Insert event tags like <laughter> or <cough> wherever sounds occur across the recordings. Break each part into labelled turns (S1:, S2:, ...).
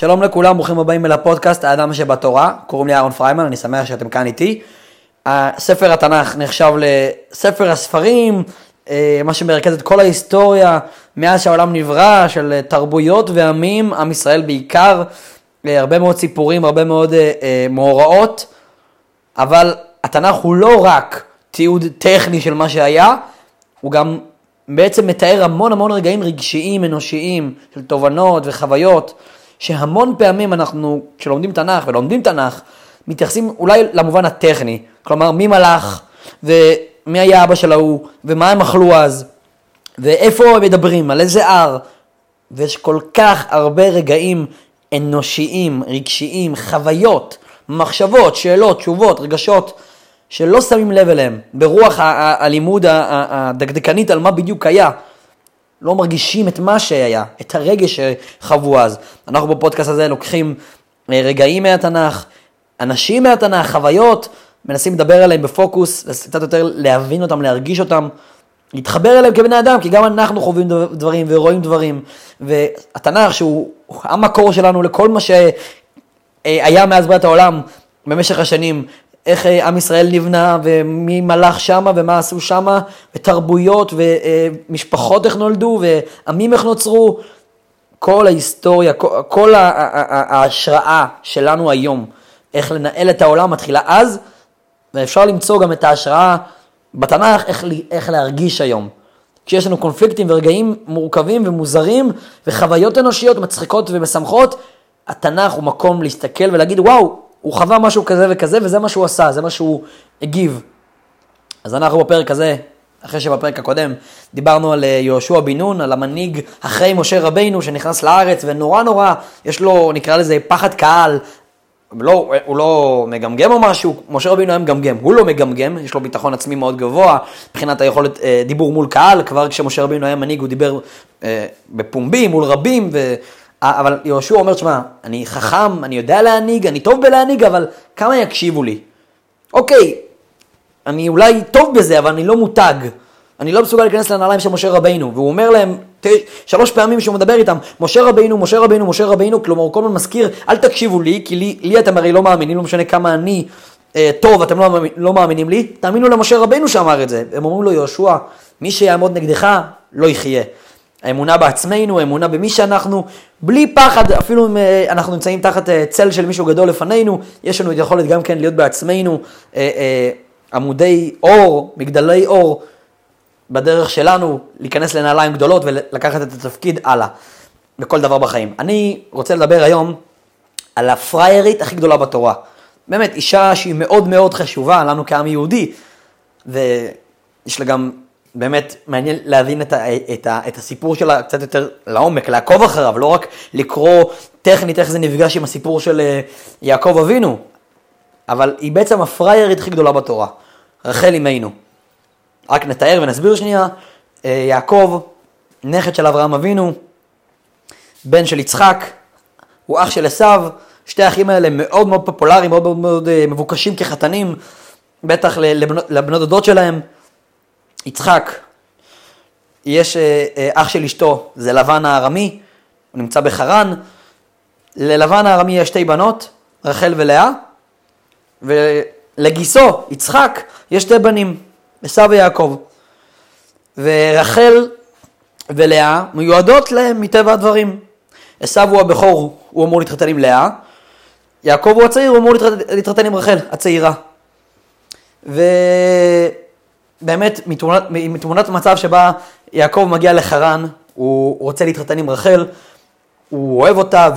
S1: שלום לכולם, ברוכים הבאים אל הפודקאסט האדם שבתורה, קוראים לי אהרון פריימן, אני שמח שאתם כאן איתי. ספר התנ"ך נחשב לספר הספרים, אה, מה שמרכז את כל ההיסטוריה מאז שהעולם נברא, של תרבויות ועמים, עם ישראל בעיקר, אה, הרבה מאוד סיפורים, הרבה מאוד אה, מאורעות, אבל התנ"ך הוא לא רק תיעוד טכני של מה שהיה, הוא גם בעצם מתאר המון המון רגעים רגשיים, אנושיים, של תובנות וחוויות. שהמון פעמים אנחנו, כשלומדים תנ"ך ולומדים תנ"ך, מתייחסים אולי למובן הטכני, כלומר מי מלך ומי היה אבא של ההוא ומה הם אכלו אז ואיפה הם מדברים, על איזה הר ויש כל כך הרבה רגעים אנושיים, רגשיים, חוויות, מחשבות, שאלות, תשובות, רגשות שלא שמים לב אליהם ברוח הלימוד הדקדקנית על מה בדיוק היה. לא מרגישים את מה שהיה, את הרגש שחוו אז. אנחנו בפודקאסט הזה לוקחים אה, רגעים מהתנ"ך, אנשים מהתנ"ך, חוויות, מנסים לדבר עליהם בפוקוס, קצת יותר להבין אותם, להרגיש אותם, להתחבר אליהם כבני אדם, כי גם אנחנו חווים דברים ורואים דברים. והתנ"ך, שהוא המקור שלנו לכל מה שהיה מאז בריאת העולם במשך השנים, איך אה, עם ישראל נבנה ומי מלך שמה ומה עשו שמה ותרבויות ומשפחות איך נולדו ועמים איך נוצרו. כל ההיסטוריה, כל, ההשראה שלנו היום, איך לנהל את העולם מתחילה אז, ואפשר למצוא גם את ההשראה בתנ"ך איך, איך להרגיש היום. כשיש לנו קונפליקטים ורגעים מורכבים ומוזרים וחוויות אנושיות מצחיקות ומשמחות, התנ"ך הוא מקום להסתכל ולהגיד וואו, הוא חווה משהו כזה וכזה, וזה מה שהוא עשה, זה מה שהוא הגיב. אז אנחנו בפרק הזה, אחרי שבפרק הקודם דיברנו על אה, יהושע בן נון, על המנהיג אחרי משה רבינו שנכנס לארץ, ונורא נורא, יש לו, נקרא לזה, פחד קהל. לא, הוא לא מגמגם או משהו, משה רבינו היה מגמגם, הוא לא מגמגם, יש לו ביטחון עצמי מאוד גבוה, מבחינת היכולת אה, דיבור מול קהל, כבר כשמשה רבינו היה מנהיג הוא דיבר אה, בפומבי מול רבים, ו... אבל יהושע אומר, שמע, אני חכם, אני יודע להנהיג, אני טוב בלהנהיג, אבל כמה יקשיבו לי? אוקיי, אני אולי טוב בזה, אבל אני לא מותג. אני לא מסוגל להיכנס לנעליים של משה רבינו. והוא אומר להם, שלוש פעמים שהוא מדבר איתם, משה רבינו, משה רבינו, משה רבינו, כלומר הוא כל הזמן מזכיר, אל תקשיבו לי, כי לי, לי אתם הרי לא מאמינים, לא משנה כמה אני אה, טוב, אתם לא, לא מאמינים לי, תאמינו למשה רבינו שאמר את זה. הם אומרים לו, יהושע, מי שיעמוד נגדך, לא יחיה. האמונה בעצמנו, האמונה במי שאנחנו, בלי פחד, אפילו אם אה, אנחנו נמצאים תחת אה, צל של מישהו גדול לפנינו, יש לנו את יכולת גם כן להיות בעצמנו אה, עמודי אור, מגדלי אור, בדרך שלנו להיכנס לנעליים גדולות ולקחת את התפקיד הלאה, בכל דבר בחיים. אני רוצה לדבר היום על הפריירית הכי גדולה בתורה. באמת, אישה שהיא מאוד מאוד חשובה לנו כעם יהודי, ויש לה גם באמת מעניין להבין את, ה, את, ה, את הסיפור שלה קצת יותר לעומק, לעקוב אחריו, לא רק לקרוא טכנית איך זה נפגש עם הסיפור של אה, יעקב אבינו, אבל היא בעצם הפריירית הכי גדולה בתורה, רחל אמנו. רק נתאר ונסביר שנייה, אה, יעקב, נכד של אברהם אבינו, בן של יצחק, הוא אח של עשיו, שתי האחים האלה מאוד מאוד פופולריים, מאוד מאוד, מאוד אה, מבוקשים כחתנים, בטח לבנות, לבנות דודות שלהם. יצחק, יש אה, אה, אח של אשתו, זה לבן הארמי, הוא נמצא בחרן. ללבן הארמי יש שתי בנות, רחל ולאה, ולגיסו, יצחק, יש שתי בנים, עשו ויעקב. ורחל ולאה מיועדות להם מטבע הדברים. עשו הוא הבכור, הוא אמור להתחתן עם לאה, יעקב הוא הצעיר, הוא אמור להתחתן עם רחל, הצעירה. ו... באמת מתמונת, מתמונת מצב שבה יעקב מגיע לחרן, הוא רוצה להתחתן עם רחל, הוא אוהב אותה,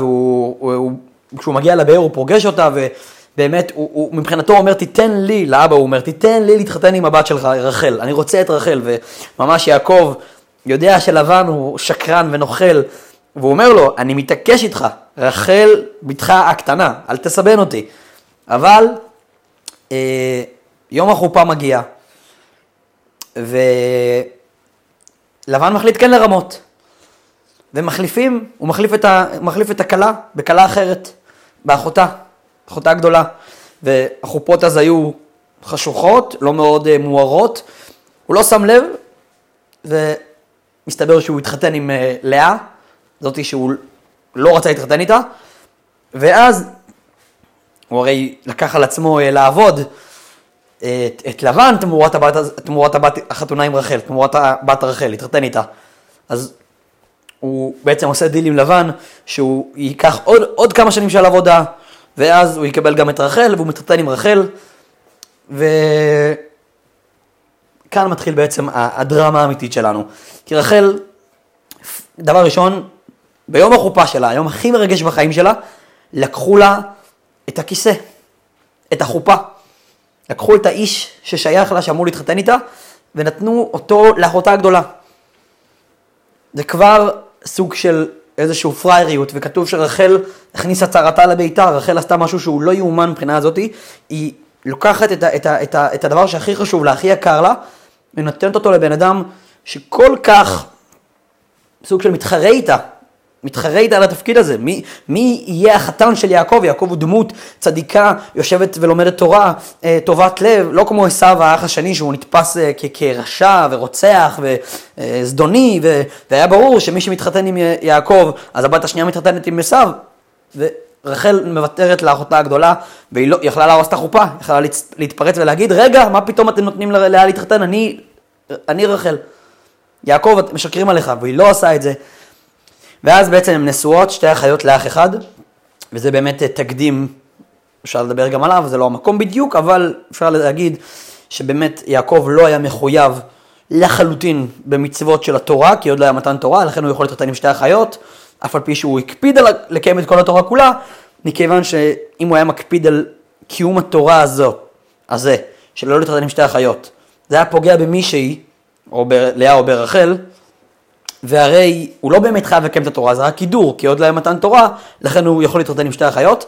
S1: וכשהוא מגיע לבאר הוא פוגש אותה, ובאמת, הוא, הוא מבחינתו אומר, תיתן לי, לאבא הוא אומר, תיתן לי להתחתן עם הבת שלך, רחל, אני רוצה את רחל, וממש יעקב יודע שלבן הוא שקרן ונוכל, והוא אומר לו, אני מתעקש איתך, רחל בתך הקטנה, אל תסבן אותי. אבל אה, יום החופה מגיע, ולבן מחליט כן לרמות. ומחליפים, הוא מחליף את, ה, מחליף את הכלה בכלה אחרת, באחותה, אחותה הגדולה. והחופות אז היו חשוכות, לא מאוד uh, מוארות. הוא לא שם לב, ומסתבר שהוא התחתן עם uh, לאה, זאתי שהוא לא רצה להתחתן איתה, ואז הוא הרי לקח על עצמו אה, לעבוד את, את לבן תמורת הבת, תמורת הבת החתונה עם רחל, תמורת הבת רחל, להתחתן איתה. אז הוא בעצם עושה דיל עם לבן, שהוא ייקח עוד, עוד כמה שנים של עבודה, ואז הוא יקבל גם את רחל, והוא מתחתן עם רחל, וכאן מתחיל בעצם הדרמה האמיתית שלנו. כי רחל, דבר ראשון, ביום החופה שלה, היום הכי מרגש בחיים שלה, לקחו לה את הכיסא, את החופה. לקחו את האיש ששייך לה, שאמור להתחתן איתה, ונתנו אותו לאחותה הגדולה. זה כבר סוג של איזושהי פרייריות, וכתוב שרחל הכניסה צרתה לביתה, רחל עשתה משהו שהוא לא יאומן מבחינה הזאתי, היא לוקחת את, ה, את, ה, את, ה, את הדבר שהכי חשוב לה, הכי יקר לה, ונותנת אותו לבן אדם שכל כך סוג של מתחרה איתה, מתחרה איתה על התפקיד הזה. מי, מי יהיה החתן של יעקב? יעקב הוא דמות צדיקה, יושבת ולומדת תורה, אה, טובת לב, לא כמו עשו האח השני שהוא נתפס אה, כרשע ורוצח וזדוני, אה, והיה ברור שמי שמתחתן עם יעקב, אז הבת השנייה מתחתנת עם עשו. ורחל מוותרת לאחותה הגדולה, והיא לא, יכלה להרוס את החופה, יכלה להתפרץ ולהגיד, רגע, מה פתאום אתם נותנים לאה להתחתן? אני, אני רחל. יעקב, משקרים עליך, והיא לא עושה את זה. ואז בעצם הן נשואות, שתי אחיות לאח אחד, וזה באמת תקדים, אפשר לדבר גם עליו, זה לא המקום בדיוק, אבל אפשר להגיד שבאמת יעקב לא היה מחויב לחלוטין במצוות של התורה, כי עוד לא היה מתן תורה, לכן הוא יכול להתחתן עם שתי אחיות, אף על פי שהוא הקפיד על לקיים את כל התורה כולה, מכיוון שאם הוא היה מקפיד על קיום התורה הזו, הזה, של לא להתחתן עם שתי אחיות, זה היה פוגע במישהי, או בלאה או ברחל, והרי הוא לא באמת חייב לקיים את התורה, זה רק קידור, כי עוד לא היה מתן תורה, לכן הוא יכול להתחתן עם שתי אחיות.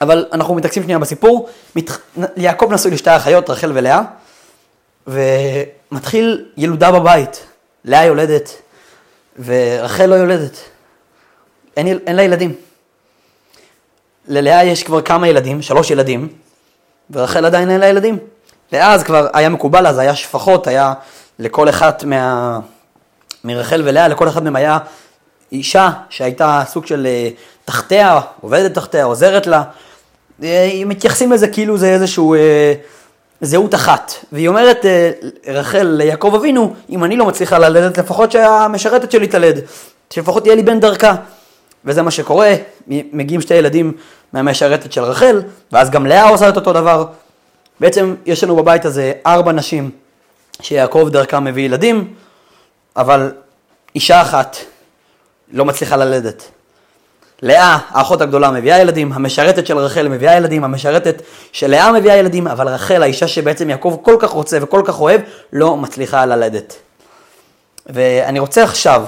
S1: אבל אנחנו מתעקסים שנייה בסיפור, מת... יעקב נשוי לשתי אחיות, רחל ולאה, ומתחיל ילודה בבית. לאה יולדת, ורחל לא יולדת. אין, אין לה ילדים. ללאה יש כבר כמה ילדים, שלוש ילדים, ורחל עדיין אין לה ילדים. ואז כבר היה מקובל, אז היה שפחות, היה לכל אחת מה... מרחל ולאה, לכל אחד מהם היה אישה שהייתה סוג של אה, תחתיה, עובדת תחתיה, עוזרת לה. אה, מתייחסים לזה כאילו זה איזשהו אה, זהות אחת. והיא אומרת, אה, רחל ליעקב אבינו, אם אני לא מצליחה ללדת, לפחות שהמשרתת שלי תלד, שלפחות יהיה לי בן דרכה. וזה מה שקורה, מגיעים שתי ילדים מהמשרתת של רחל, ואז גם לאה עושה את אותו דבר. בעצם יש לנו בבית הזה ארבע נשים שיעקב דרכם מביא ילדים, אבל אישה אחת לא מצליחה ללדת. לאה, האחות הגדולה, מביאה ילדים, המשרתת של רחל מביאה ילדים, המשרתת של לאה מביאה ילדים, אבל רחל, האישה שבעצם יעקב כל כך רוצה וכל כך אוהב, לא מצליחה ללדת. ואני רוצה עכשיו,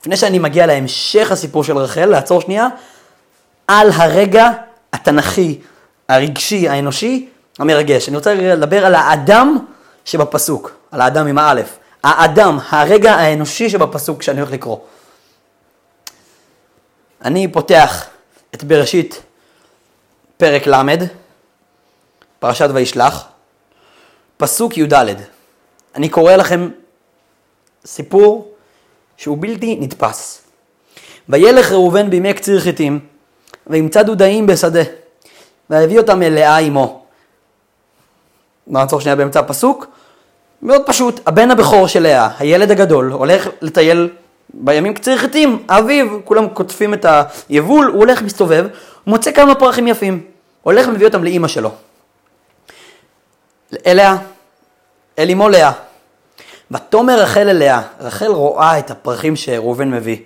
S1: לפני שאני מגיע להמשך הסיפור של רחל, לעצור שנייה, על הרגע התנכי, הרגשי, האנושי, המרגש. אני רוצה לדבר על האדם שבפסוק, על האדם עם האלף. האדם, הרגע האנושי שבפסוק שאני הולך לקרוא. אני פותח את בראשית פרק ל', פרשת וישלח, פסוק י"ד. אני קורא לכם סיפור שהוא בלתי נתפס. וילך ראובן בימי קציר חיטים, וימצא דודאים בשדה, ויביא אותם אל לאה אמו. נעצור שנייה באמצע הפסוק. מאוד פשוט, הבן הבכור של לאה, הילד הגדול, הולך לטייל בימים קציר חיטים, האביב, כולם קוטפים את היבול, הוא הולך מסתובב, מוצא כמה פרחים יפים, הולך ומביא אותם לאימא שלו. אליה, אל אמו לאה. ותאמר רחל אליה, רחל רואה את הפרחים שראובן מביא.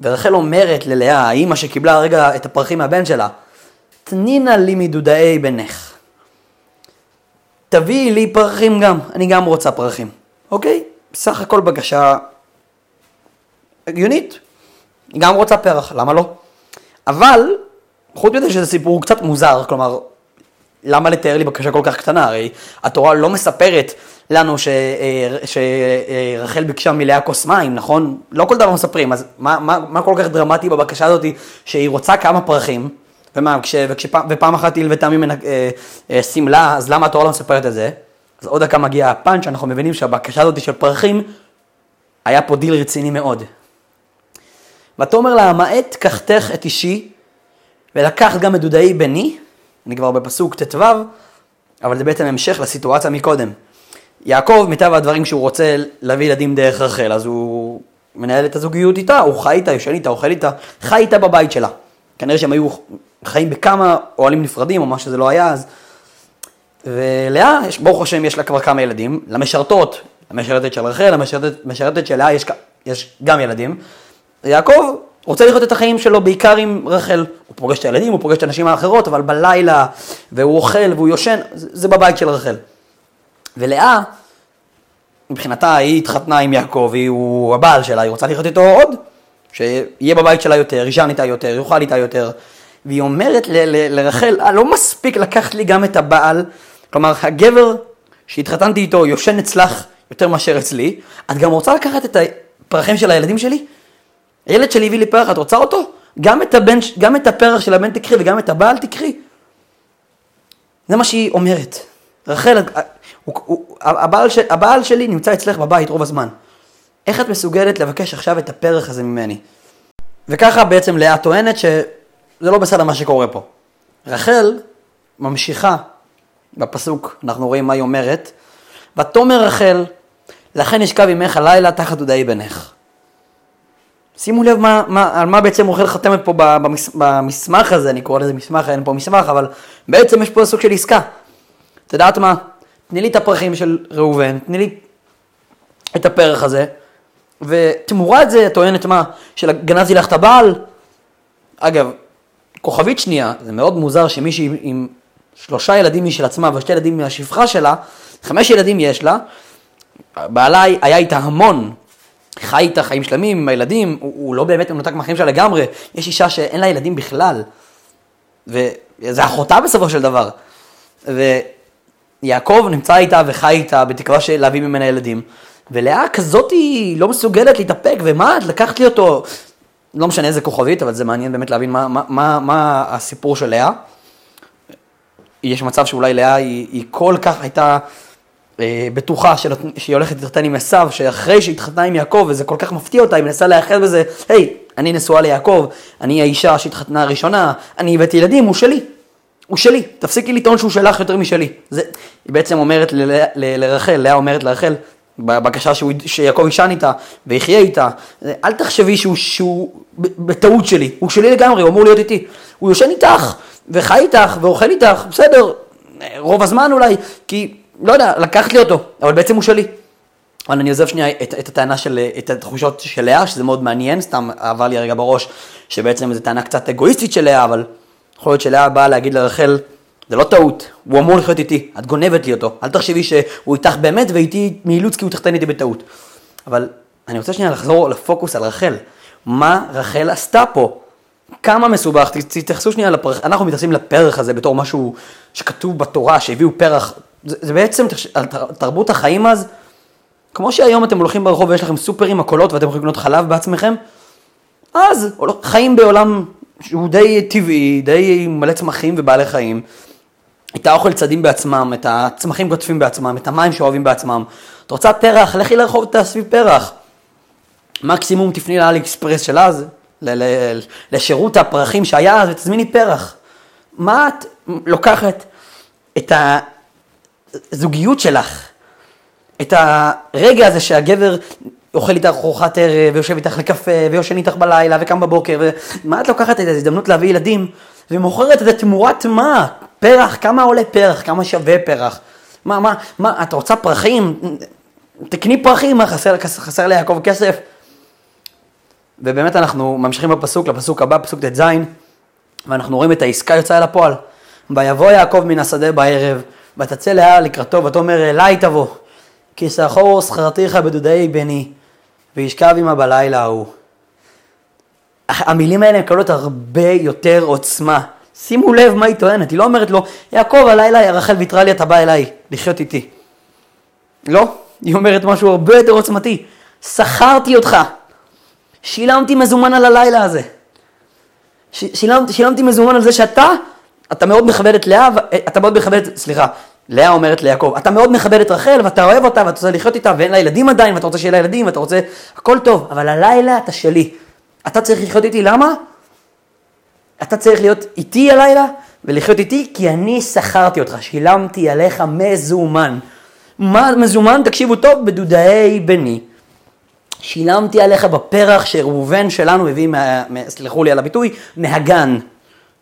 S1: ורחל אומרת ללאה, האימא שקיבלה הרגע את הפרחים מהבן שלה, תנינה לי מדודאי בנך. תביאי לי פרחים גם, אני גם רוצה פרחים, אוקיי? בסך הכל בקשה הגיונית, היא גם רוצה פרח, למה לא? אבל, חוץ מזה שזה סיפור קצת מוזר, כלומר, למה לתאר לי בקשה כל כך קטנה? הרי התורה לא מספרת לנו שרחל ביקשה מלאה כוס מים, נכון? לא כל דבר מספרים, אז מה, מה, מה כל כך דרמטי בבקשה הזאת שהיא רוצה כמה פרחים? ומה, כש, וכשפעם, ופעם אחת הלוותה ממנה אה, אה, שמלה, אז למה התורה לא מספרת את זה? אז עוד דקה מגיע הפאנץ', אנחנו מבינים שהבקשה הזאת של פרחים, היה פה דיל רציני מאוד. ותאמר לה, המעט קחתך את אישי, ולקחת גם את דודאי בני, אני כבר בפסוק ט"ו, אבל זה בעצם המשך לסיטואציה מקודם. יעקב, מטבע הדברים שהוא רוצה להביא ילדים דרך רחל, אז הוא מנהל את הזוגיות איתה, הוא חי איתה, יושן איתה, אוכל איתה, חי איתה בבית שלה. כנראה שהם היו חיים בכמה אוהלים נפרדים, או מה שזה לא היה אז. ולאה, ברוך השם, יש לה כבר כמה ילדים. למשרתות, למשרתת של רחל, למשרתת של לאה יש, יש גם ילדים. יעקב רוצה לחיות את החיים שלו בעיקר עם רחל. הוא פוגש את הילדים, הוא פוגש את הנשים האחרות, אבל בלילה, והוא אוכל והוא יושן, זה בבית של רחל. ולאה, מבחינתה היא התחתנה עם יעקב, הוא הבעל שלה, היא רוצה לחיות איתו עוד, שיהיה בבית שלה יותר, יישן איתה יותר, יאכל איתה יותר. והיא אומרת ל- ל- לרחל, אה, לא מספיק לקחת לי גם את הבעל, כלומר הגבר שהתחתנתי איתו יושן אצלך יותר מאשר אצלי, את גם רוצה לקחת את הפרחים של הילדים שלי? הילד שלי הביא לי פרח, את רוצה אותו? גם את, הבן, גם את הפרח של הבן תקחי וגם את הבעל תקחי. זה מה שהיא אומרת. רחל, הוא, הוא, הבעל, ש, הבעל שלי נמצא אצלך בבית רוב הזמן. איך את מסוגלת לבקש עכשיו את הפרח הזה ממני? וככה בעצם לאה טוענת שזה לא בסדר מה שקורה פה. רחל ממשיכה בפסוק, אנחנו רואים מה היא אומרת, ותאמר רחל, לכן אשכב עמך הלילה תחת דודאי בנך. שימו לב מה, מה, על מה בעצם רחל חתמת פה במס, במסמך הזה, אני קורא לזה מסמך, אין פה מסמך, אבל בעצם יש פה סוג של עסקה. את יודעת מה? תני לי את הפרחים של ראובן, תני לי את הפרח הזה, ותמורת זה טוענת מה? שגנזתי לך את הבעל? אגב, כוכבית שנייה, זה מאוד מוזר שמישהי עם שלושה ילדים משל עצמה ושתי ילדים מהשפחה שלה, חמש ילדים יש לה, בעלה היה איתה המון, חי איתה חיים שלמים עם הילדים, הוא, הוא לא באמת מנותק מהחיים שלה לגמרי, יש אישה שאין לה ילדים בכלל, וזה אחותה בסופו של דבר. ויעקב נמצא איתה וחי איתה בתקווה להביא ממנה ילדים. ולאה כזאת היא לא מסוגלת להתאפק, ומה, את לקחת לי אותו, לא משנה איזה כוכבית, אבל זה מעניין באמת להבין מה, מה, מה, מה הסיפור של לאה. יש מצב שאולי לאה היא, היא כל כך הייתה אה, בטוחה של, שהיא הולכת להתחתן עם עשיו, שאחרי שהיא התחתנה עם יעקב, וזה כל כך מפתיע אותה, היא מנסה להיאחד בזה, היי, אני נשואה ליעקב, אני האישה שהתחתנה הראשונה, אני הבאתי ילדים, הוא שלי. הוא שלי, תפסיקי לטעון שהוא שלך יותר משלי. זה, היא בעצם אומרת לרחל, לאה אומרת לרחל, בבקשה שהוא, שיעקב יישן איתה ויחיה איתה, אל תחשבי שהוא, שהוא בטעות שלי, הוא שלי לגמרי, הוא אמור להיות איתי. הוא יושן איתך, וחי איתך, ואוכל איתך, בסדר, רוב הזמן אולי, כי, לא יודע, לקחת לי אותו, אבל בעצם הוא שלי. אבל אני עוזב שנייה את, את הטענה של, את התחושות של לאה, שזה מאוד מעניין, סתם עבר לי הרגע בראש, שבעצם זו טענה קצת אגואיסטית של לאה, אבל יכול להיות שלאה באה להגיד לרחל, זה לא טעות, הוא אמור לחיות איתי, את גונבת לי אותו, אל תחשבי שהוא איתך באמת ואיתי מאילוץ כי הוא תחתן איתי בטעות. אבל אני רוצה שנייה לחזור לפוקוס על רחל, מה רחל עשתה פה? כמה מסובך, תתייחסו שנייה לפרח, אנחנו מתייחסים לפרח הזה בתור משהו שכתוב בתורה, שהביאו פרח, זה, זה בעצם על תרבות החיים אז, כמו שהיום אתם הולכים ברחוב ויש לכם סופר עם הקולות ואתם יכולים לקנות חלב בעצמכם, אז חיים בעולם שהוא די טבעי, די מלא צמחים ובעלי חיים, את האוכל צדים בעצמם, את הצמחים קוטפים בעצמם, את המים שאוהבים בעצמם. את רוצה פרח, לכי לרחוב ותאספי פרח. מקסימום תפני לאלי אקספרס של אז, לשירות הפרחים שהיה אז ותזמיני פרח. מה את לוקחת את הזוגיות שלך, את הרגע הזה שהגבר אוכל איתך ארוחת ערב, ויושב איתך לקפה, ויושן איתך בלילה, וקם בבוקר, ומה את לוקחת את ההזדמנות להביא ילדים, ומוכרת את זה תמורת מה? פרח, כמה עולה פרח? כמה שווה פרח? מה, מה, מה, את רוצה פרחים? תקני פרחים, מה, חסר, חסר ליעקב כסף? ובאמת אנחנו ממשיכים בפסוק, לפסוק הבא, פסוק ט"ז, ואנחנו רואים את העסקה יוצאה לפועל. ויבוא יעקב מן השדה בערב, ותצא לאה לקראתו, ותאמר אליי תבוא, כי סחור שכרתיך בדודי בני, וישכב עמה בלילה ההוא. המילים האלה מקבלות הרבה יותר עוצמה. שימו לב מה היא טוענת, היא לא אומרת לו, יעקב הלילה רחל ויתרה לי אתה בא אליי לחיות איתי. לא, היא אומרת משהו הרבה יותר עוצמתי. שכרתי אותך, שילמתי מזומן על הלילה הזה. שילמת, שילמתי מזומן על זה שאתה, אתה מאוד מכבד את לאה, אתה מאוד מכבד, סליחה, לאה אומרת ליעקב, אתה מאוד מכבד את רחל ואתה אוהב אותה ואתה רוצה לחיות איתה ואין לה ילדים עדיין ואתה רוצה שיהיה לה ילדים ואתה רוצה, הכל טוב, אבל הלילה אתה שלי. אתה צריך לחיות איתי, למה? אתה צריך להיות איתי הלילה ולחיות איתי, כי אני שכרתי אותך, שילמתי עליך מזומן. מה מזומן? תקשיבו טוב, בדודאי בני. שילמתי עליך בפרח שראובן שלנו הביא, מה, סלחו לי על הביטוי, מהגן.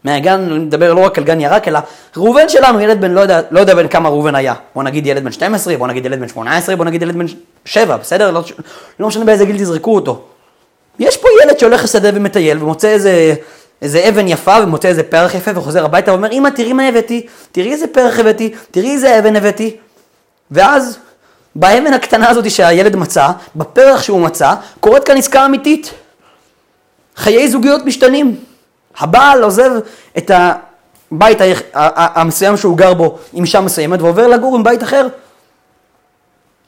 S1: מהגן, אני מדבר לא רק על גן ירק, אלא ראובן שלנו, ילד בן, לא יודע, לא יודע בן כמה ראובן היה. בוא נגיד ילד בן 12, בוא נגיד ילד בן 18, בוא נגיד ילד בן 7, בסדר? לא, לא משנה באיזה גיל תזרקו אותו. יש פה ילד שהולך לשדה ומטייל ומוצא איזה, איזה אבן יפה ומוצא איזה פרח יפה וחוזר הביתה ואומר, אמא, תראי מה הבאתי, תראי איזה פרח הבאתי, תראי איזה אבן הבאתי. ואז באבן הקטנה הזאת שהילד מצא, בפרח שהוא מצא, קורית כאן עסקה אמיתית. חיי זוגיות משתנים. הבעל עוזב את הבית המסוים שהוא גר בו עם אישה מסוימת ועובר לגור עם בית אחר.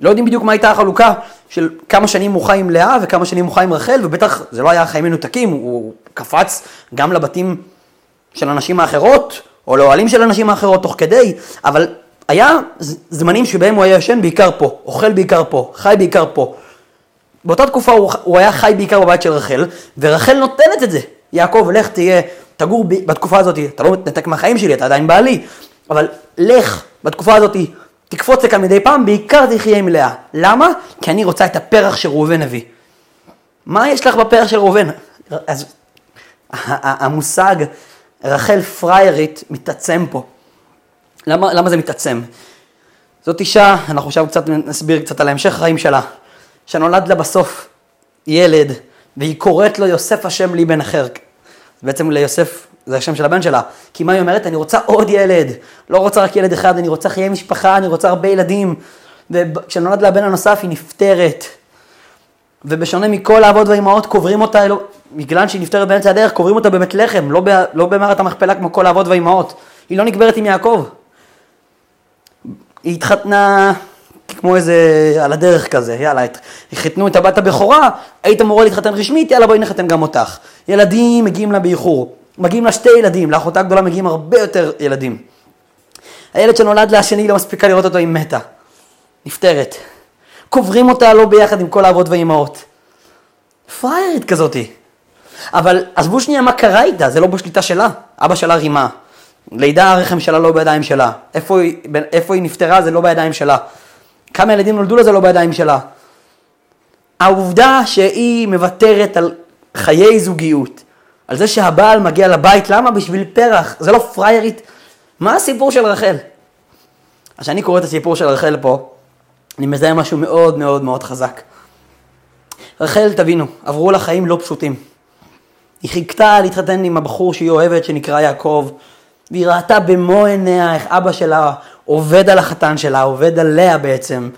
S1: לא יודעים בדיוק מה הייתה החלוקה של כמה שנים הוא חי עם לאה וכמה שנים הוא חי עם רחל, ובטח זה לא היה חיים מנותקים, הוא קפץ גם לבתים של הנשים האחרות, או לאוהלים של הנשים האחרות תוך כדי, אבל היה זמנים שבהם הוא היה ישן בעיקר פה, אוכל בעיקר פה, חי בעיקר פה. באותה תקופה הוא, הוא היה חי בעיקר בבית של רחל, ורחל נותנת את זה. יעקב, לך תהיה, תגור בתקופה הזאת, אתה לא מתנתק מהחיים שלי, אתה עדיין בעלי, אבל לך בתקופה הזאת, תקפוץ לכאן מדי פעם, בעיקר תחיה עם לאה. למה? כי אני רוצה את הפרח שראובן הביא. מה יש לך בפרח של ראובן? אז המושג רחל פריירית מתעצם פה. למה, למה זה מתעצם? זאת אישה, אנחנו עכשיו קצת נסביר קצת על המשך החיים שלה, שנולד לה בסוף ילד, והיא קוראת לו יוסף השם לי בן אחר. בעצם ליוסף זה השם של הבן שלה. כי מה היא אומרת? אני רוצה עוד ילד. לא רוצה רק ילד אחד, אני רוצה חיי משפחה, אני רוצה הרבה ילדים. וכשנולד לה הבן הנוסף היא נפטרת. ובשונה מכל האבות והאימהות, קוברים אותה, לא, בגלל שהיא נפטרת באמצע הדרך, קוברים אותה בבית לחם, לא, לא במערת המכפלה כמו כל האבות והאימהות. היא לא נקברת עם יעקב. היא התחתנה כמו איזה על הדרך כזה, יאללה, חיתנו את הבת הבכורה, היית אמורה להתחתן רשמית, יאללה בואי נחתן גם אותך. ילדים מגיעים לה באיחור, מגיעים לה שתי ילדים, לאחותה הגדולה מגיעים הרבה יותר ילדים. הילד שנולד לה השני לא מספיקה לראות אותו, היא מתה, נפטרת. קוברים אותה לא ביחד עם כל האבות והאימהות. פריירית כזאתי. אבל עזבו שנייה מה קרה איתה, זה לא בשליטה שלה. אבא שלה רימה. לידה הרחם שלה לא בידיים שלה. איפה היא, איפה היא נפטרה זה לא בידיים שלה. כמה ילדים נולדו לזה לא בידיים שלה. העובדה שהיא מוותרת על חיי זוגיות, על זה שהבעל מגיע לבית, למה? בשביל פרח, זה לא פריירית. מה הסיפור של רחל? אז כשאני קורא את הסיפור של רחל פה, אני מזהה משהו מאוד מאוד מאוד חזק. רחל, תבינו, עברו לה חיים לא פשוטים. היא חיכתה להתחתן עם הבחור שהיא אוהבת, שנקרא יעקב, והיא ראתה במו עיניה איך אבא שלה עובד על החתן שלה, עובד עליה בעצם,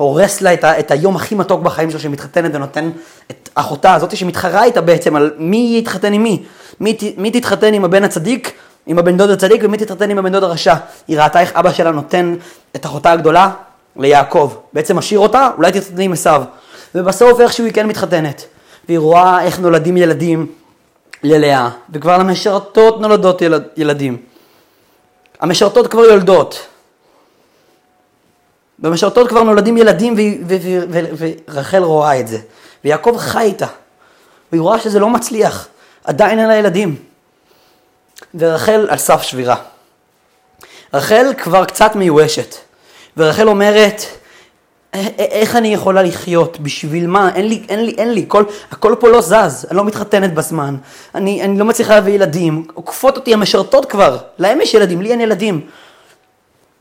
S1: הורס לה את, ה, את היום הכי מתוק בחיים שלה, שמתחתנת ונותן את אחותה, הזאת שמתחרה איתה בעצם על מי יתחתן עם מי. מי, מי תתחתן עם הבן הצדיק, עם הבן דוד הצדיק, ומי תתחתן עם הבן דוד הרשע. היא ראתה איך אבא שלה נותן את אחותה הגדולה ליעקב. בעצם משאיר אותה, אולי תתחתן עם עשיו. ובסוף איכשהו היא כן מתחתנת. והיא רואה איך נולדים ילדים ללאה, וכבר למשרתות נולדות ילד, ילדים. המשרתות כבר יולדות. במשרתות כבר נולדים ילדים ורחל רואה את זה. ויעקב חי איתה. והיא רואה שזה לא מצליח. עדיין אין לה ילדים. ורחל על סף שבירה. רחל כבר קצת מיואשת. ורחל אומרת, איך אני יכולה לחיות? בשביל מה? אין לי, אין לי, אין לי. כל, הכל פה לא זז, אני לא מתחתנת בזמן. אני, אני לא מצליחה להביא ילדים. עוקפות אותי המשרתות כבר. להם יש ילדים, לי אין ילדים.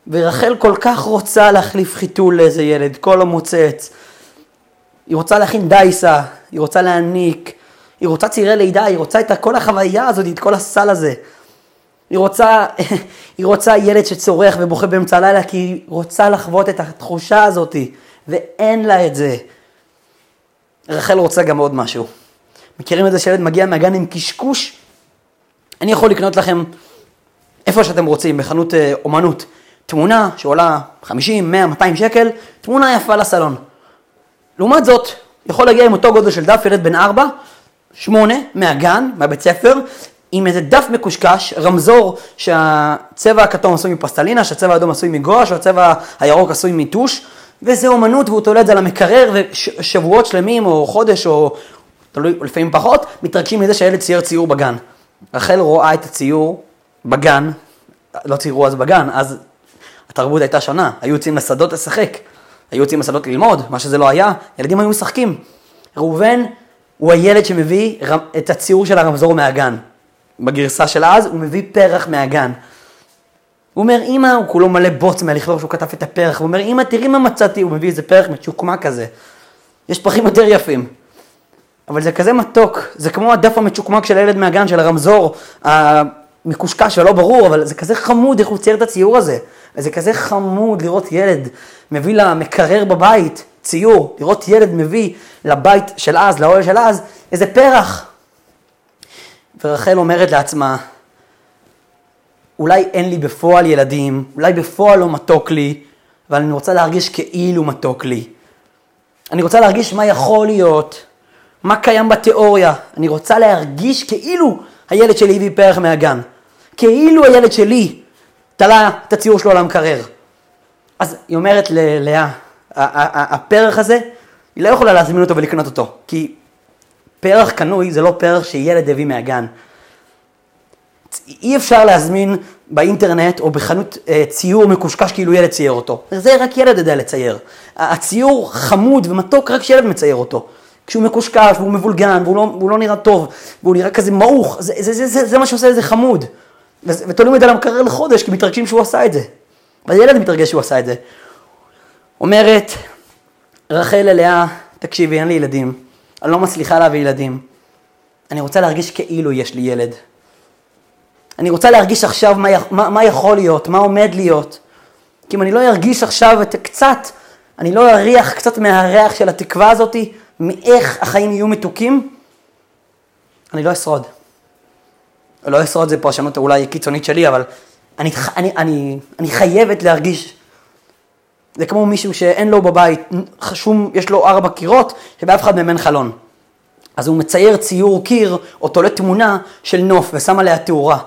S1: ורחל כל כך רוצה להחליף חיתול לאיזה ילד, כל המוצץ. היא רוצה להכין דייסה, היא רוצה להעניק, היא רוצה צעירי לידה, היא רוצה את כל החוויה הזאת, את כל הסל הזה. היא רוצה, <laughs> היא רוצה ילד שצורח ובוכה באמצע הלילה, כי היא רוצה לחוות את התחושה הזאת, ואין לה את זה. רחל רוצה גם עוד משהו. מכירים את זה שילד מגיע מהגן עם קשקוש? אני יכול לקנות לכם איפה שאתם רוצים, בחנות אה, אומנות. תמונה שעולה 50, 100, 200 שקל, תמונה יפה לסלון. לעומת זאת, יכול להגיע עם אותו גודל של דף ילד בן 4, 8, מהגן, מהבית ספר, עם איזה דף מקושקש, רמזור שהצבע הכתום עשוי מפסטלינה, שהצבע האדום עשוי מגואה, שהצבע הירוק עשוי מטוש, וזה אומנות והוא תולה את זה על המקרר, ושבועות שלמים או חודש או תלוי, לפעמים פחות, מתרגשים מזה שהילד צייר ציור בגן. רחל רואה את הציור בגן, לא ציירו אז בגן, אז התרבות הייתה שונה, היו יוצאים לשדות לשחק, היו יוצאים לשדות ללמוד, מה שזה לא היה, ילדים היו משחקים. ראובן הוא הילד שמביא את הציור של הרמזור מהגן. בגרסה של אז הוא מביא פרח מהגן. הוא אומר, אמא, הוא כולו מלא בוץ מהלכלוך שהוא כתב את הפרח, הוא אומר, אמא, תראי מה מצאתי, הוא מביא איזה פרח מצ'וקמה כזה. יש פרחים יותר יפים. אבל זה כזה מתוק, זה כמו הדף המצ'וקמק של הילד מהגן, של הרמזור המקושקש ולא ברור, אבל זה כזה חמוד איך הוא צייר את הציור הזה. וזה כזה חמוד לראות ילד מביא למקרר בבית ציור, לראות ילד מביא לבית של אז, לאוהל של אז, איזה פרח. ורחל אומרת לעצמה, אולי אין לי בפועל ילדים, אולי בפועל לא מתוק לי, אבל אני רוצה להרגיש כאילו מתוק לי. אני רוצה להרגיש מה יכול להיות, מה קיים בתיאוריה. אני רוצה להרגיש כאילו הילד שלי הביא פרח מהגן. כאילו הילד שלי תלה את הציור שלו על המקרר. אז היא אומרת ללאה, הפרח הזה, היא לא יכולה להזמין אותו ולקנות אותו, כי פרח קנוי זה לא פרח שילד הביא מהגן. אי אפשר להזמין באינטרנט או בחנות אה, ציור מקושקש כאילו ילד צייר אותו. זה רק ילד יודע לצייר. הציור חמוד ומתוק רק שילד מצייר אותו. כשהוא מקושקש והוא מבולגן והוא לא, והוא לא נראה טוב והוא נראה כזה מעוך, זה, זה, זה, זה, זה מה שעושה לזה חמוד. ותולים את זה למקרר לחודש כי מתרגשים שהוא עשה את זה. והילד מתרגש שהוא עשה את זה. אומרת רחל ללאה, תקשיבי, אין לי ילדים. אני לא מצליחה להביא ילדים. אני רוצה להרגיש כאילו יש לי ילד. אני רוצה להרגיש עכשיו מה, מה, מה יכול להיות, מה עומד להיות. כי אם אני לא ארגיש עכשיו את קצת, אני לא אריח קצת מהריח של התקווה הזאתי, מאיך החיים יהיו מתוקים, אני לא אשרוד. לא אשרוד זה פרשנות אולי קיצונית שלי, אבל אני, אני, אני, אני חייבת להרגיש. זה כמו מישהו שאין לו בבית, שום, יש לו ארבע קירות, שבאף אחד מהם אין חלון. אז הוא מצייר ציור קיר, או תולה תמונה של נוף, ושם עליה תאורה.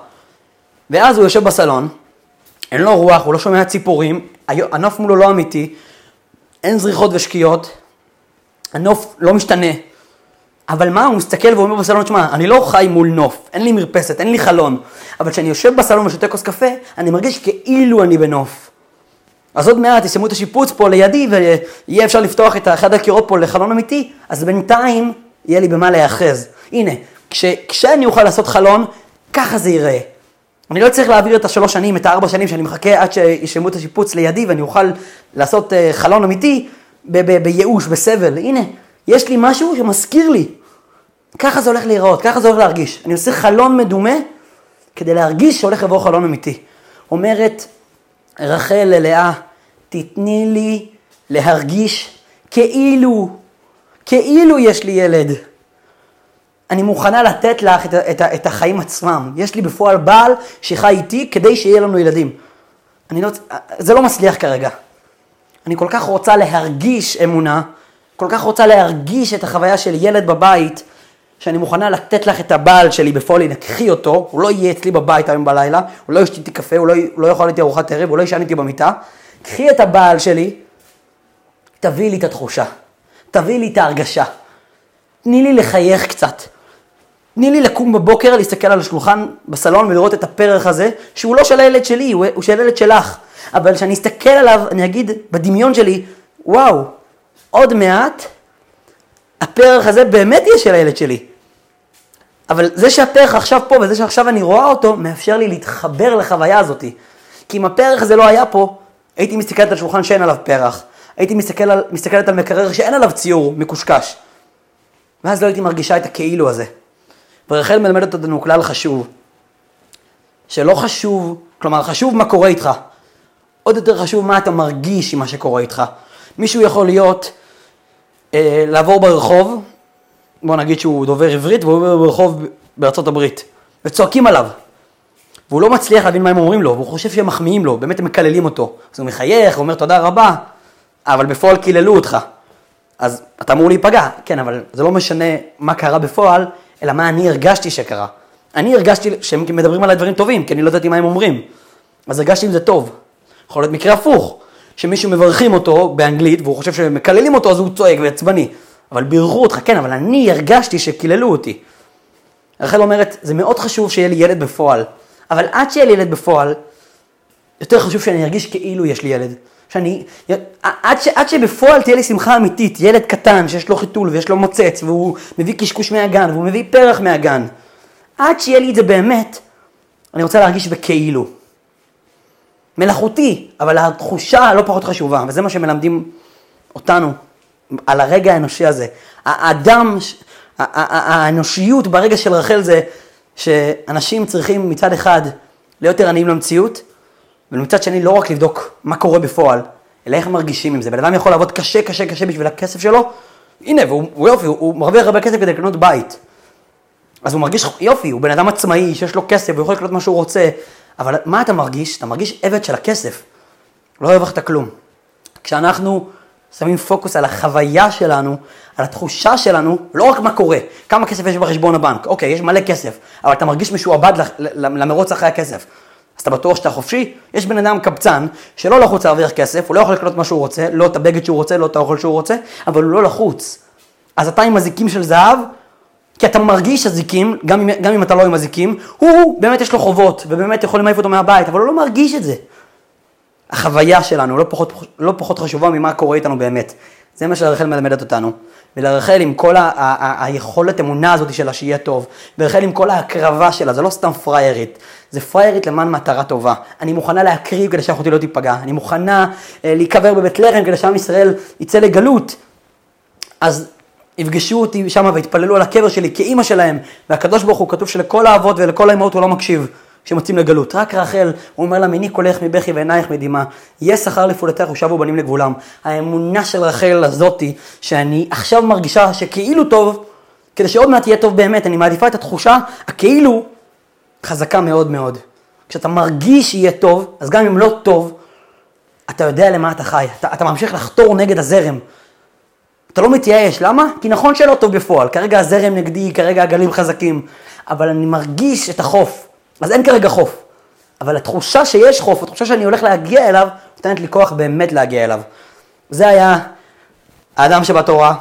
S1: ואז הוא יושב בסלון, אין לו רוח, הוא לא שומע ציפורים, הנוף מולו לא אמיתי, אין זריחות ושקיעות, הנוף לא משתנה. אבל מה, הוא מסתכל ואומר בסלון, שמע, אני לא חי מול נוף, אין לי מרפסת, אין לי חלון, אבל כשאני יושב בסלון ושותה כוס קפה, אני מרגיש כאילו אני בנוף. אז עוד מעט יסיימו את השיפוץ פה לידי ויהיה אפשר לפתוח את אחד הקירות פה לחלון אמיתי, אז בינתיים יהיה לי במה להיאחז. הנה, כש, כשאני אוכל לעשות חלון, ככה זה ייראה. אני לא צריך להעביר את השלוש שנים, את הארבע שנים שאני מחכה עד שישלמו את השיפוץ לידי ואני אוכל לעשות uh, חלון אמיתי בייאוש, בסבל. הנה, יש לי משהו שמזכיר לי. ככה זה הולך להיראות, ככה זה הולך להרגיש. אני עושה חלון מדומה כדי להרגיש שהולך לבוא חלון אמיתי. אומרת רחל ללאה, תתני לי להרגיש כאילו, כאילו יש לי ילד. אני מוכנה לתת לך את, את, את החיים עצמם. יש לי בפועל בעל שחי איתי כדי שיהיה לנו ילדים. אני לא, זה לא מצליח כרגע. אני כל כך רוצה להרגיש אמונה, כל כך רוצה להרגיש את החוויה של ילד בבית, שאני מוכנה לתת לך את הבעל שלי בפועל, נקחי אותו, הוא לא יהיה אצלי בבית היום בלילה, הוא לא ישתית איתי קפה, הוא לא, לא יאכל איתי ארוחת ערב, הוא לא ישן איתי במיטה. קחי את הבעל שלי, תביאי לי את התחושה, תביאי לי את ההרגשה. תני לי לחייך קצת. תני לי לקום בבוקר, להסתכל על השולחן בסלון ולראות את הפרח הזה, שהוא לא של הילד שלי, הוא של הילד שלך. אבל כשאני אסתכל עליו, אני אגיד בדמיון שלי, וואו, עוד מעט הפרח הזה באמת יהיה של הילד שלי. אבל זה שהפרח עכשיו פה וזה שעכשיו אני רואה אותו, מאפשר לי להתחבר לחוויה הזאתי. כי אם הפרח הזה לא היה פה, הייתי מסתכלת על שולחן שאין עליו פרח. הייתי מסתכל על, מסתכלת על מקרר שאין עליו ציור מקושקש. ואז לא הייתי מרגישה את הכאילו הזה. ורחל מלמדת אותנו כלל חשוב, שלא חשוב, כלומר חשוב מה קורה איתך, עוד יותר חשוב מה אתה מרגיש עם מה שקורה איתך. מישהו יכול להיות, אה, לעבור ברחוב, בוא נגיד שהוא דובר עברית והוא ברחוב בארצות הברית, וצועקים עליו. והוא לא מצליח להבין מה הם אומרים לו, והוא חושב שהם מחמיאים לו, באמת הם מקללים אותו. אז הוא מחייך, הוא אומר תודה רבה, אבל בפועל קיללו אותך. אז אתה אמור להיפגע, כן, אבל זה לא משנה מה קרה בפועל, אלא מה אני הרגשתי שקרה. אני הרגשתי שהם מדברים עליי דברים טובים, כי אני לא ידעתי מה הם אומרים. אז הרגשתי עם זה טוב. יכול להיות מקרה הפוך, שמישהו מברכים אותו באנגלית, והוא חושב שמקללים אותו, אז הוא צועק ועצבני. אבל בירכו אותך, כן, אבל אני הרגשתי שקיללו אותי. רחל אומרת, זה מאוד חשוב שיהיה לי ילד בפועל, אבל עד שיהיה לי ילד בפועל, יותר חשוב שאני ארגיש כאילו יש לי ילד. שאני, עד, ש, עד שבפועל תהיה לי שמחה אמיתית, ילד קטן שיש לו חיתול ויש לו מוצץ והוא מביא קשקוש מהגן והוא מביא פרח מהגן, עד שיהיה לי את זה באמת, אני רוצה להרגיש בכאילו. מלאכותי, אבל התחושה לא פחות חשובה, וזה מה שמלמדים אותנו על הרגע האנושי הזה. האדם, האנושיות ברגע של רחל זה שאנשים צריכים מצד אחד להיות ערניים למציאות, ומצד שני לא רק לבדוק מה קורה בפועל, אלא איך מרגישים עם זה. בן אדם יכול לעבוד קשה, קשה, קשה בשביל הכסף שלו, הנה, והוא יופי, הוא מרוויח הרבה כסף כדי לקנות בית. אז הוא מרגיש יופי, הוא בן אדם עצמאי, שיש לו כסף, הוא יכול לקנות מה שהוא רוצה, אבל מה אתה מרגיש? אתה מרגיש עבד של הכסף. לא הרווחת כלום. כשאנחנו שמים פוקוס על החוויה שלנו, על התחושה שלנו, לא רק מה קורה, כמה כסף יש בחשבון הבנק, אוקיי, יש מלא כסף, אבל אתה מרגיש משועבד למרוץ אחרי הכסף. אז אתה בטוח שאתה חופשי? יש בן אדם קבצן שלא לחוץ להרוויח כסף, הוא לא יכול לקנות מה שהוא רוצה, לא את הבגד שהוא רוצה, לא את האוכל שהוא רוצה, אבל הוא לא לחוץ. אז אתה עם אזיקים של זהב, כי אתה מרגיש אזיקים, גם אם, גם אם אתה לא עם אזיקים, הוא באמת יש לו חובות, ובאמת יכול למעיף אותו מהבית, אבל הוא לא מרגיש את זה. החוויה שלנו לא פחות, לא פחות חשובה ממה קורה איתנו באמת. זה מה שרחל מלמדת אותנו. ולרחל עם כל ה- ה- ה- היכולת אמונה הזאת שלה שיהיה טוב, ורחל עם כל ההקרבה שלה, זה לא סתם פריירית, זה פריירית למען מטרה טובה. אני מוכנה להקריב כדי שאחותי לא תיפגע, אני מוכנה אה, להיקבר בבית לחם כדי שעם ישראל יצא לגלות. אז יפגשו אותי שם ויתפללו על הקבר שלי כאימא שלהם, והקדוש ברוך הוא כתוב שלכל האבות ולכל האמהות הוא לא מקשיב. כשהם יוצאים לגלות. רק רחל, הוא אומר לה, מיני קולך מבכי ועינייך מדמעה, יהיה שכר לפעולתך ושבו בנים לגבולם. האמונה של רחל הזאתי, שאני עכשיו מרגישה שכאילו טוב, כדי שעוד מעט יהיה טוב באמת, אני מעדיפה את התחושה הכאילו חזקה מאוד מאוד. כשאתה מרגיש שיהיה טוב, אז גם אם לא טוב, אתה יודע למה אתה חי, אתה, אתה ממשיך לחתור נגד הזרם. אתה לא מתייאש, למה? כי נכון שלא טוב בפועל, כרגע הזרם נגדי, כרגע הגלים חזקים, אבל אני מרגיש את החוף. אז אין כרגע חוף. אבל התחושה שיש חוף, התחושה שאני הולך להגיע אליו, נותנת לי כוח באמת להגיע אליו. זה היה האדם שבתורה,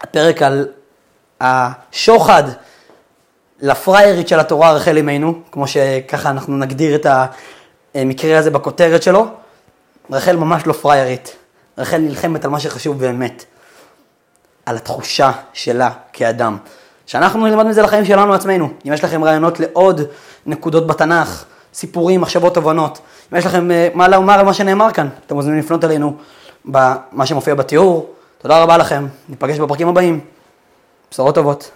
S1: הפרק על השוחד לפריירית של התורה רחל אמנו, כמו שככה אנחנו נגדיר את המקרה הזה בכותרת שלו. רחל ממש לא פריירית, רחל נלחמת על מה שחשוב באמת, על התחושה שלה כאדם. שאנחנו נלמד מזה לחיים שלנו עצמנו. אם יש לכם רעיונות לעוד נקודות בתנ"ך, סיפורים, מחשבות, תובנות, אם יש לכם אה, מה לומר על מה שנאמר כאן, אתם מוזמנים לפנות אלינו במה שמופיע בתיאור. תודה רבה לכם, ניפגש בפרקים הבאים. בשורות טובות.